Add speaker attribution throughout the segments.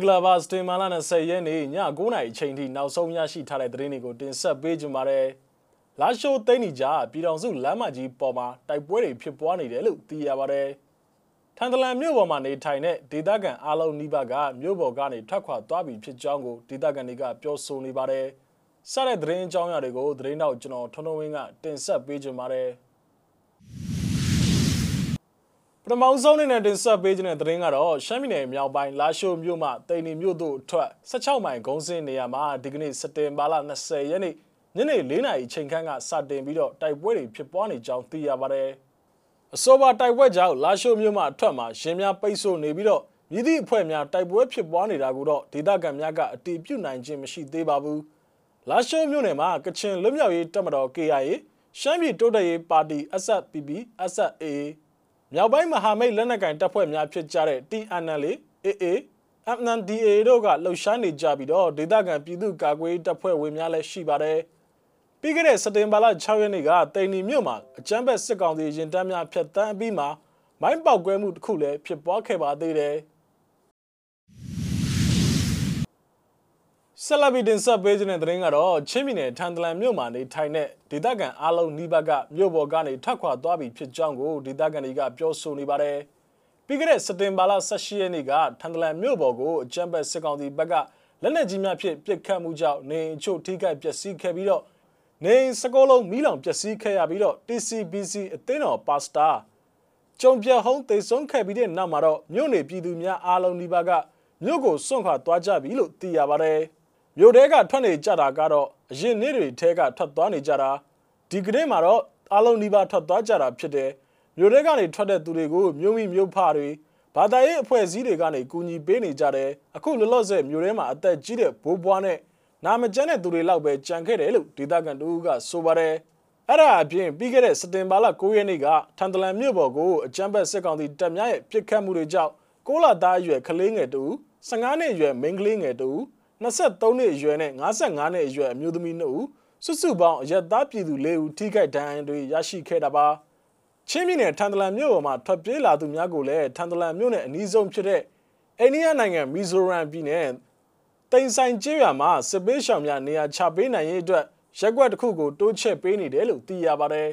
Speaker 1: င်္ဂလာပါစတင်မာလာ20ရက်နေ့ည9:00နာရီအချိန်ထိနောက်ဆုံးရရှိထားတဲ့သတင်းတွေကိုတင်ဆက်ပေးကြပါမယ်။လာရှိုးသိန်းနီကြားပြည်တော်စုလမ်းမကြီးပေါ်မှာတိုက်ပွဲတွေဖြစ်ပွားနေတယ်လို့သိရပါတယ်။ထန်တလန်မြို့ပေါ်မှာနေထိုင်တဲ့ဒေသခံအားလုံးနှိပါကမြို့ပေါ်ကနေထွက်ခွာသွားပြီဖြစ်ကြောင်းကိုဒေသခံတွေကပြောဆိုနေပါတယ်။စတဲ့သတင်းအကြောင်းအရာတွေကိုသတင်းတော့ကျွန်တော်ထွန်းထွန်းဝင်းကတင်ဆက်ပေးကြပါမယ်။ ပထမဆုံးအနေနဲ့တင်ဆက်ပေးခြင်းတဲ့သတင်းကတော့ရှမ်းပြည်နယ်မြောက်ပိုင်းလာရှိုးမြို့မှတိန်နီမြို့သို့ထွက်16မိုင်ဂုံးစင်းနေရာမှာဒီကနေ့စက်တင်ဘာလ20ရက်နေ့ညနေ4နာရီချိန်ခန့်ကစတင်ပြီးတော့တိုက်ပွဲတွေဖြစ်ပွားနေကြောင်းသိရပါတယ်။အဆိုပါတိုက်ပွဲကြောင့်လာရှိုးမြို့မှအထွက်မှာရှင်များပိတ်ဆို့နေပြီးတော့မြည်သည့်အဖွဲ့များတိုက်ပွဲဖြစ်ပွားနေတာကိုတော့ဒေသခံများကအတိပြုနိုင်ခြင်းမရှိသေးပါဘူး။လာရှိုးမြို့နယ်မှာကချင်လွတ်မြောက်ရေးတပ်မတော် KIA ရှမ်းပြည်တိုးတက်ရေးပါတီ SSPP SSA မြောက်ပိုင်းမဟာမိတ်လက်နက်ကိုင်တပ်ဖွဲ့များဖြစ်ကြတဲ့ TNL AA MNDA တို့ကလှုပ်ရှားနေကြပြီးတော့ဒေသခံပြည်သူ့ကာကွယ်တပ်ဖွဲ့ဝင်များလည်းရှိပါတယ်။ပြီးခဲ့တဲ့စက်တင်ဘာလ6ရက်နေ့ကတိန်နီမြို့မှာအကြမ်းဖက်စစ်ကောင်စီရင်တမ်းများဖျက်ဆီးပြီးမှမိုင်းပေါက်ကွဲမှုတစ်ခုလည်းဖြစ်ပွားခဲ့ပါသေးတယ်။ ဆက်လက်ပြီးတင်ဆက်ပေးခြင်းတဲ့သတင်းကတော့ချင်းပြည်နယ်ထန်တလန်မြို့မှာနေထိုင်တဲ့ဒေသခံအားလုံးနှိဘက်ကမြို့ပေါ်ကနေထွက်ခွာသွားပြီဖြစ်ကြောင်းကိုဒေသခံတွေကပြောဆိုနေပါတယ်။ပြီးခဲ့တဲ့စက်တင်ဘာလ18ရက်နေ့ကထန်တလန်မြို့ပေါ်ကိုအကြမ်းဖက်စစ်ကောင်စီဘက်ကလက်နက်ကြီးများဖြင့်ပစ်ခတ်မှုကြောင့်နေအချို့ထိခိုက်ပျက်စီးခဲ့ပြီးတော့နေစကောလုံးမီးလောင်ပျက်စီးခဲ့ရပြီးတော့ TCBC အသင်းတော်ပါစတာကျုံပြဟုံးတိတ်ဆုံးခဲ့ပြီးတဲ့နောက်မှာတော့မြို့နေပြည်သူများအားလုံးဒီပါကမြို့ကိုစွန့်ခွာသွားကြပြီလို့သိရပါတယ်။ မြို့ထဲကထွက်နေကြတာကတော့အရင်နေ့တွေထဲကထွက်သွားနေကြတာဒီကနေ့မှာတော့အားလုံးဒီပါထွက်သွားကြတာဖြစ်တယ်မြို့ထဲကနေထွက်တဲ့သူတွေကိုမြို့မိမြို့ဖတွေဘာသာရေးအဖွဲ့အစည်းတွေကနေကူညီပေးနေကြတယ်အခုလောလောဆယ်မြို့ထဲမှာအသက်ကြီးတဲ့ဘိုးဘွားနဲ့နာမကျန်းတဲ့သူတွေလောက်ပဲကြံခဲ့တယ်လို့ဒေသခံတို့ကဆိုပါတယ်အဲ့ဒါအပြင်ပြီးခဲ့တဲ့စက်တင်ဘာလ9ရက်နေ့ကထန်တလန်မြို့ပေါ်ကိုအကြမ်းဖက်စစ်ကောင်စီတပ်များရဲ့ပစ်ခတ်မှုတွေကြောင့်ကိုလာသားအရွယ်ကလေးငယ်တူ15နှစ်အရွယ်မိန်းကလေးငယ်တူ 23နှစ်အရွယ်နဲ့55နှစ်အရွယ်အမျိုးသမီး2ဦးစုစုပေါင်းအရက်သားပြည်သူ၄ဦးထိခိုက်ဒဏ်ရာတွေရရှိခဲ့တာပါချင်းပြည်နယ်ထန်တလန်မြို့ပေါ်မှာထွက်ပြေးလာသူများကိုလည်းထန်တလန်မြို့နယ်အနီးဆုံးဖြစ်တဲ့အိန္ဒိယနိုင်ငံမီဇိုရမ်ပြည်နယ်တိန်ဆိုင်ကျေးရွာမှာစစ်ပေးရှောင်များနေရာချပေးနိုင်ရေးအတွက်ရက်ွက်တစ်ခုကိုတိုးချဲ့ပေးနေတယ်လို့သိရပါတယ်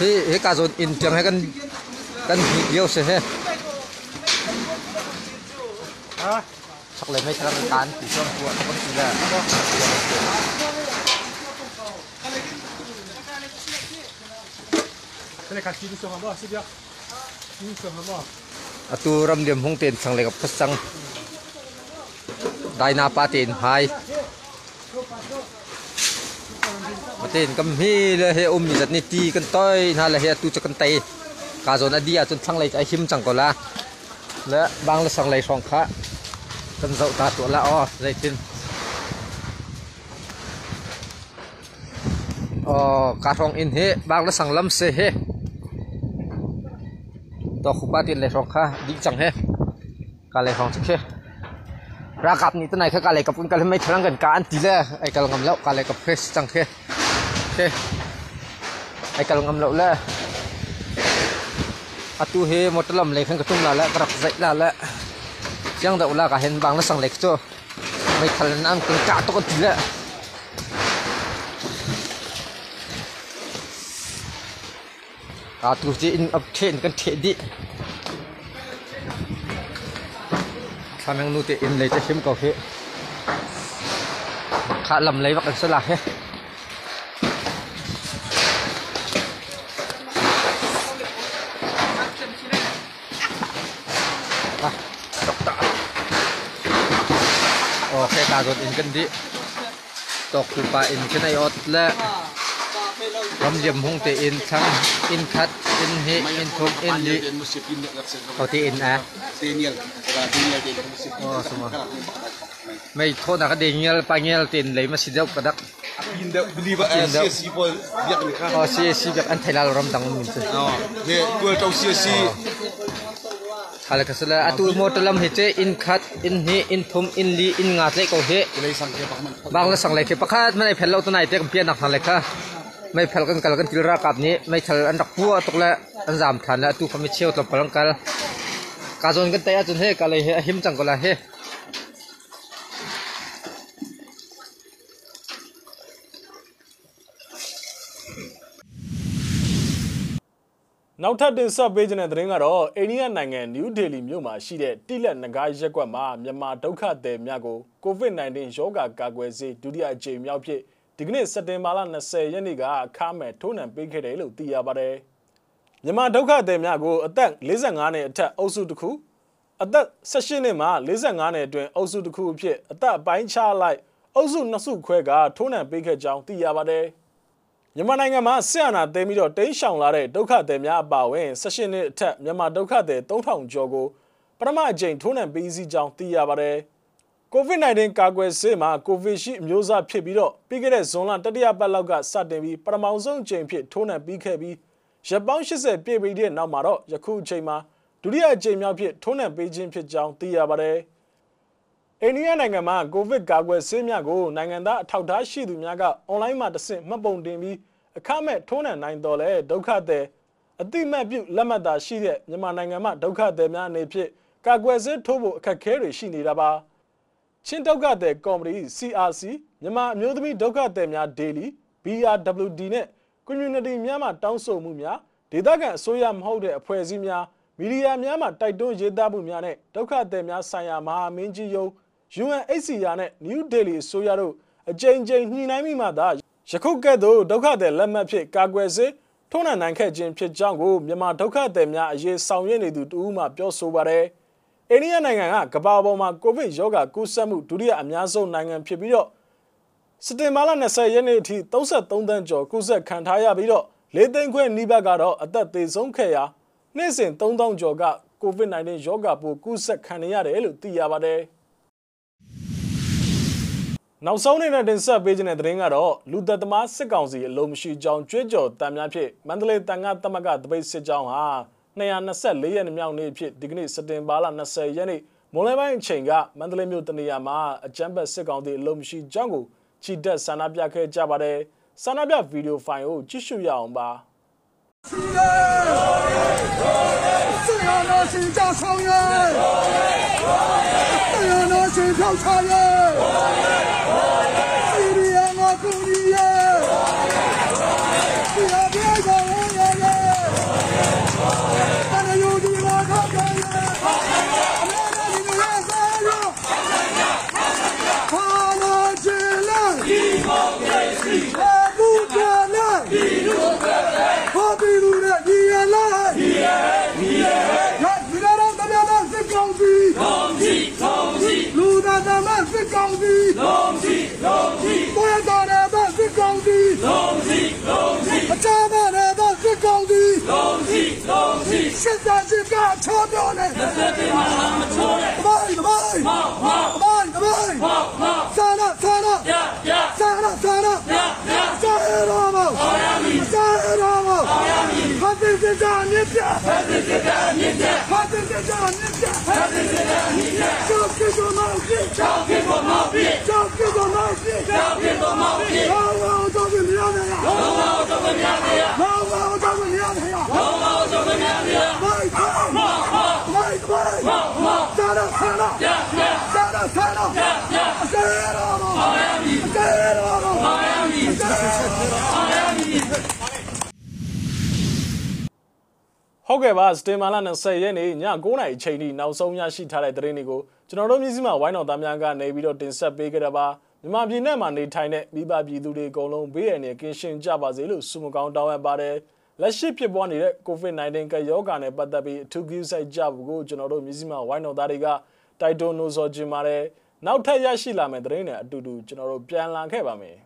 Speaker 2: thì cái cả rồi in tiếng hay cần cần nhiều sẽ hết chắc là mấy thằng tán thì xong Chocolate ไม่ใช่น้งตาลสีส้มขวดคนกินแล้วอัตูรำเดียมหงเตียนสังเลยกับพัสังไดนาปาเตียนไฮมาเตียนกัมฮีเลยเฮอมนี่จัดนี่ตีกันต้อยน่าเลยเฮตูจะกันเตยกาโซนอดีอจนสังเลยใจหิมจังก็ละและบางละสังเลยสองขา cần dậu ta của lão dây tin ờ cà rong in he bác là sang lâm xe he to khu ba tiền lệ rong kha đi chẳng he cà lệ rong chắc he ra gặp như thế này các cà lệ gặp cũng cà lệ mấy thằng gần cả ăn tí lệ ai cà lệ ngầm lậu, cà lệ cặp he chẳng he he ai cà lệ ngầm lậu lệ atu he một lâm lệ khăn cái tung là lệ gặp dậy là lệ chẳng đâu là cả hiện bằng nó sang lệch cho mấy thằng lên ăn cũng cả to cái gì à tụi chị in up trên cái thế đi khả năng nuôi tiền in lấy cho hiếm cầu hết khá lầm lấy vật cần sẽ là hết ok cả rồi in cân đi tộc cụ bà in cái này ọt là Ram điểm hung te in thang in khat in he in thum in li có te in à oh semua mai tho na ka de ngel pa ngel tin lei ma sidau ka dak
Speaker 3: in the believer as CSC for biak ni kha
Speaker 2: oh si si bak an thailal ram dang min chu
Speaker 3: oh he tu tau CSC
Speaker 2: khala ka sala atu mo talam he che in khat in he in thum in li in nga che ko he
Speaker 3: lei sang ke pak man
Speaker 2: bang la sang lai ke pakhat man ai phel lo tu nai te kam pian nak thale kha ไม่เพลกันกัน hala kasala atur motalam hece in khat, in he in thum, in li, in nga tle ko he. Bangla sang lai ke pakhat mai phel lo tunai tek pian nak hale kha. Mai phel kan kal kan kilra kap ni, mai thal an rak pu atuk la an jam than la tu khami cheu tlo palang kal. Ka jon kan tai a chun he, ka lai he him chang ko la he.
Speaker 1: နောက်ထပ်တင်ဆက်ပေးခြင်းတဲ့သတင်းကတော့အိန္ဒိယနိုင်ငံနယူးဒေလီမြို့မှာရှိတဲ့တိလက်နဂါးရက်ကွက်မှာမြန်မာဒုက္ခသည်များကို COVID-19 ရောဂါကာကွယ်ဆေးဒုတိယအကြိမ်မြောက်ဖြစ်ဒီကနေ့စက်တင်ဘာလ20ရက်နေ့ကအခါမဲ့ထိုးနှံပေးခဲ့တယ်လို့သိရပါတယ်။မြန်မာဒုက္ခသည်များကိုအသက်45နှစ်အထက်အုပ်စုတစ်ခုအသက်18နှစ်မှ45နှစ်အတွင်းအုပ်စုတစ်ခုအဖြစ်အသက်အပိုင်းခြားလိုက်အုပ်စုနှစ်စုခွဲကထိုးနှံပေးခဲ့ကြောင်းသိရပါတယ်။ မြန်မာနိုင်ငံမှာဆင်အာနာသိမ်းပြီးတော့တိန်းရှောင်လာတဲ့ဒုက္ခသည်များအပါအဝင်16နှစ်အထက်မြန်မာဒုက္ခသည်3000ကျော်ကိုပထမအကြိမ်ထိုးနှံပေးစီကြောင်းသိရပါတယ်။ COVID-19 ကာကွယ်ဆေးမှာကိုဗစ်ရှိအမျိုးအစားဖြစ်ပြီးတော့ပြီးခဲ့တဲ့ဇွန်လတတိယပတ်လောက်ကစတင်ပြီးပထမဆုံးအကြိမ်ဖြစ်ထိုးနှံပြီးခဲ့ပြီးရက်ပေါင်း80ပြည့်ပြီးတဲ့နောက်မှာတော့ယခုအချိန်မှာဒုတိယအကြိမ်မြောက်ဖြစ်ထိုးနှံပေးခြင်းဖြစ်ကြောင်းသိရပါတယ်။ အိန္ဒိယနိုင်ငံမှာကိုဗစ်ကာကွယ်ဆေးများကိုနိုင်ငံသားအထောက်အထားရှိသူများကအွန်လိုင်းမှာတဆင့်မှတ်ပုံတင်ပြီးအခမဲ့ထိုးနှံနိုင်တော်လဲဒုက္ခသည်အတိမတ်ပြုလက်မှတ်သာရှိတဲ့မြန်မာနိုင်ငံမှာဒုက္ခသည်များအနေဖြင့်ကာကွယ်ဆေးထိုးဖို့အခက်အခဲတွေရှိနေတာပါချင်းဒုက္ခသည်ကော်မတီ CRC မြန်မာအမျိုးသမီးဒုက္ခသည်များ Daily BRWD နဲ့ community များမှတောင်းဆိုမှုများဒေသခံအစိုးရမဟုတ်တဲ့အဖွဲ့အစည်းများမီဒီယာများမှတိုက်တွန်းရေးသားမှုများနဲ့ဒုက္ခသည်များဆိုင်ရာမဟာမင်းကြီးယုံ UNHCR နဲ့ New Delhi အစိုးရတို့အကြိမ်ကြိမ်ညှိနှိုင်းမိမှသာယခုကဲ့သို့ဒုက္ခသည်လက်မှတ်ဖြင့်ကာကွယ်စေထုံးနှံနိုင်ခဲ့ခြင်းဖြစ်ကြောင်းကိုမြန်မာဒုက္ခသည်များအရေးဆောင်ရွက်နေသူတဦးမှပြောဆိုပါတယ်။အိန္ဒိယနိုင်ငံကကမ္ဘာပေါ်မှာကိုဗစ်ရောဂါကူးစက်မှုဒုတိယအများဆုံးနိုင်ငံဖြစ်ပြီးတော့စက်တင်ဘာလ20ရက်နေ့အထိ33သန်းကျော်ကူးစက်ခံထားရပြီးတော့၄သိန်းခွဲနီးပါးကတော့အသက်သေဆုံးခဲ့ရာနေ့စဉ်3000ကျော်က COVID-19 ရောဂါပိုးကူးစက်ခံနေရတယ်လို့သိရပါတယ်။ နောက်ဆုံးအနေနဲ့တင်ဆက်ပေးခြင်းတဲ့သတင်းကတော့လူသက်သမားစစ်ကောင်စီအလုံးမရှိကြောင်းကြွေးကြော်တမ်းများဖြင့်မန္တလေးတန်ခါတမကတပိတ်စစ်ကြောင်းဟာ224ရက်မြောက်နေ့ဖြစ်ဒီကနေ့စက်တင်ဘာလ20ရက်နေ့မွန်လယ်ပိုင်းအချိန်ကမန္တလေးမြို့တနေရာမှာအကြမ်းဖက်စစ်ကောင်စီအလုံးမရှိကြောင်းကိုချီတက်ဆန္ဒပြခဲ့ကြပါတယ်ဆန္ဒပြဗီဒီယိုဖိုင်ကိုကြည့်ရှုရအောင်ပါ
Speaker 4: စစ်ကောင်စီကြောက်ဆောင်ရဲစစ်ကောင်စီကြောက်ဆောင်ရဲ 是高级，高级高级，我也搞的咱是高级，高级高级，家们的咱是高级，高级高级，现在是干钞票呢，这是给马他们抽的，干嘛干嘛，好好干嘛干嘛，好好，杀了杀了，呀呀，杀了杀了，呀呀，杀了吗？好呀你，杀了吗？好呀你，他这是这样你 Asero! Asero! Asero! Asero!
Speaker 1: ဟုတ်ကဲ့ပါစတေမာလာ20ရက်နေ့ည9:00နာရီအချိန်ထိနောက်ဆုံးရရှိထားတဲ့သတင်းတွေကိုကျွန်တော်တို့မျိုးစိမဝိုင်းတော်သားများကနေပြီးတော့တင်ဆက်ပေးကြတာပါမြန်မာပြည်နဲ့မှာနေထိုင်တဲ့မိဘပြည်သူတွေအကုန်လုံးဘေးရန်နဲ့ကင်းရှင်းကြပါစေလို့ဆုမကောင်းတောင်းအပ်ပါတယ်လက်ရှိဖြစ်ပေါ်နေတဲ့ COVID-19 ကရောဂါနဲ့ပတ်သက်ပြီးအထူးကူးစိုက်ကြဖို့ကိုကျွန်တော်တို့မျိုးစိမဝိုင်းတော်သားတွေက တိုက်တွန်းလို့ဆိုချင်ပါတယ်နောက်ထပ်ရရှိလာမယ့်သတင်းတွေအတူတူကျွန်တော်တို့ပြန်လာခဲ့ပါမယ်